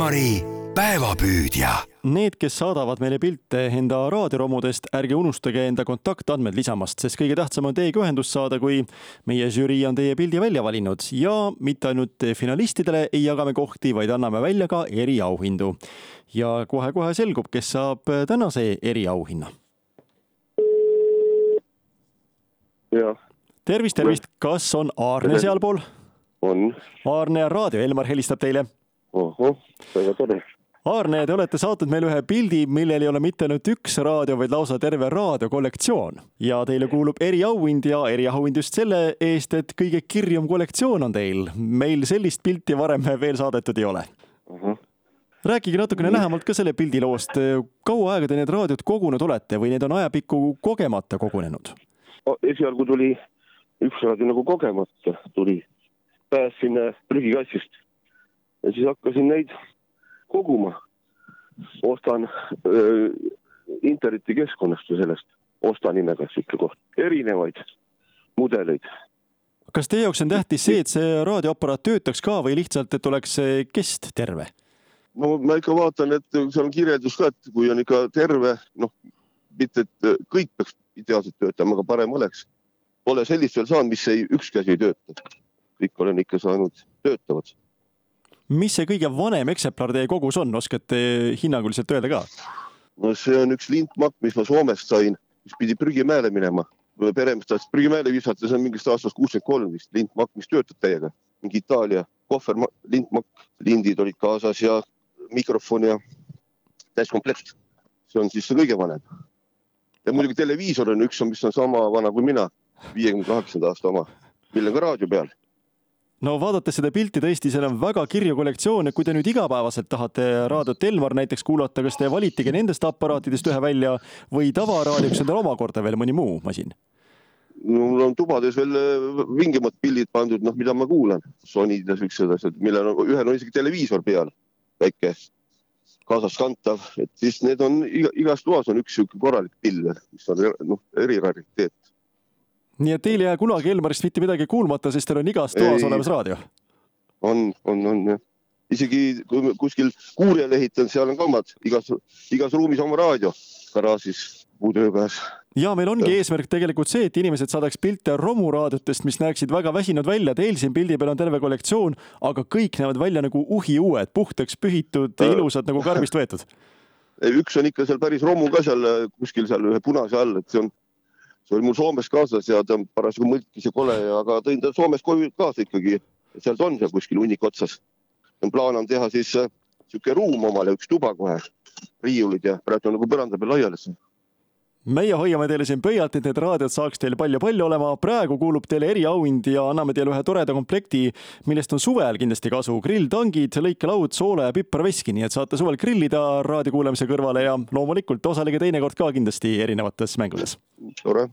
Elmari päevapüüdja. Need, kes saadavad meile pilte enda raadioromudest, ärge unustage enda kontaktandmed lisamast, sest kõige tähtsam on teiega ühendust saada, kui meie žürii on teie pildi välja valinud ja mitte ainult finalistidele ei jaga me kohti, vaid anname välja ka eriauhindu. ja kohe-kohe selgub, kes saab tänase eriauhinna. tervist, tervist, kas on Aarne sealpool? on. Aarne Raadio, Elmar helistab teile ohoh, väga tore. Aarne, te olete saatnud meile ühe pildi, millel ei ole mitte ainult üks raadio, vaid lausa terve raadiokollektsioon. ja teile kuulub eriauhind ja eriauhind just selle eest, et kõige kirjum kollektsioon on teil. meil sellist pilti varem veel saadetud ei ole. rääkige natukene lähemalt ka selle pildi loost. kaua aega te need raadiod kogunud olete või need on ajapikku kogemata kogunenud? esialgu tuli üks raadio nagu kogemata tuli, päästsin äh, prügikassist ja siis hakkasin neid koguma. ostan öö, internetikeskkonnast või sellest, Osta nimega sihuke koht, erinevaid mudeleid. kas teie jaoks on tähtis see, et see raadioaparaat töötaks ka või lihtsalt, et oleks see kest terve? no ma ikka vaatan, et seal on kirjeldus ka, et kui on ikka terve, noh, mitte et kõik peaks ideaalselt töötama, aga parem oleks. Pole sellist veel saanud, mis ei, ükski asi ei tööta. kõik olen ikka saanud töötavad. Mis see kõige vanem eksemplar teie kogus on, oskate hinnanguliselt öelda ka? no see on üks lintmakk, mis ma Soomest sain, mis pidi prügimäele minema. peremees tahtis prügimäele visata, see on mingist aastast kuuskümmend kolm vist, lintmakk, mis töötab täiega. mingi Itaalia kohver, lintmakk, lindid olid kaasas ja mikrofon ja täiskomplekt. see on siis see kõige vanem. ja muidugi televiisor on üks, mis on sama vana kui mina, viiekümne kaheksanda aasta oma, millel on ka raadio peal. No vaadates seda pilti tõesti, seal on väga kirju kollektsioon ja kui te nüüd igapäevaselt tahate raadiot Elmar näiteks kuulata, kas te valitegi nendest aparaatidest ühe välja või tavaraadioks on teil omakorda veel mõni muu masin? mul on tubades veel äh, vingemad pildid pandud, noh, mida ma kuulan, Sonyd ja siuksed asjad, millel on, ühel on isegi televiisor peal, väike, kaasaskantav, et siis need on iga, igas toas on üks sihuke korralik pill, mis on noh, erirariteet. Nii et teil ei jää kunagi Elmarist mitte midagi kuulmata, sest teil on igas toas Ei. olemas raadio. on, on, on jah. isegi kui kuskil kuurijale ehitan, seal on ka omad, igas, igas ruumis oma raadio, garaažis, puutöö pääs. ja meil ongi eesmärk tegelikult see, et inimesed saadaks pilte romuraadiotest, mis näeksid väga väsinud välja. Teil siin pildi peal on terve kollektsioon, aga kõik näevad välja nagu uhiuued, puhtaks pühitud, Äh. ilusad nagu karbist võetud. üks on ikka seal päris romu ka seal kuskil seal ühe punase all, et see on, see oli mul Soomes kaasas ja ta parasjagu mõlkis ja kole, aga tõin ta Soomest koju kaasa ikkagi. sealt on seal kuskil hunnik otsas. plaan on teha siis äh, sihuke ruum omale, üks tuba kohe, riiulid ja praegu on nagu põranda peal laiali. Meie hoiame teile siin pöialt, et need raadiod saaks teil palju-palju olema. praegu kuulub teile eriauhind ja anname teile ühe toreda komplekti, millest on suvel kindlasti kasu. grilltangid, lõikelaud, soola ja piparveski, nii et saate suvel grillida raadio kuulamise kõrvale ja loomulikult osalige teinekord ka kindlasti erinevates mängudes. tore,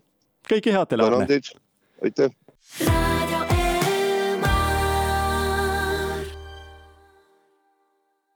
kõike head teile, tänan teid, aitäh.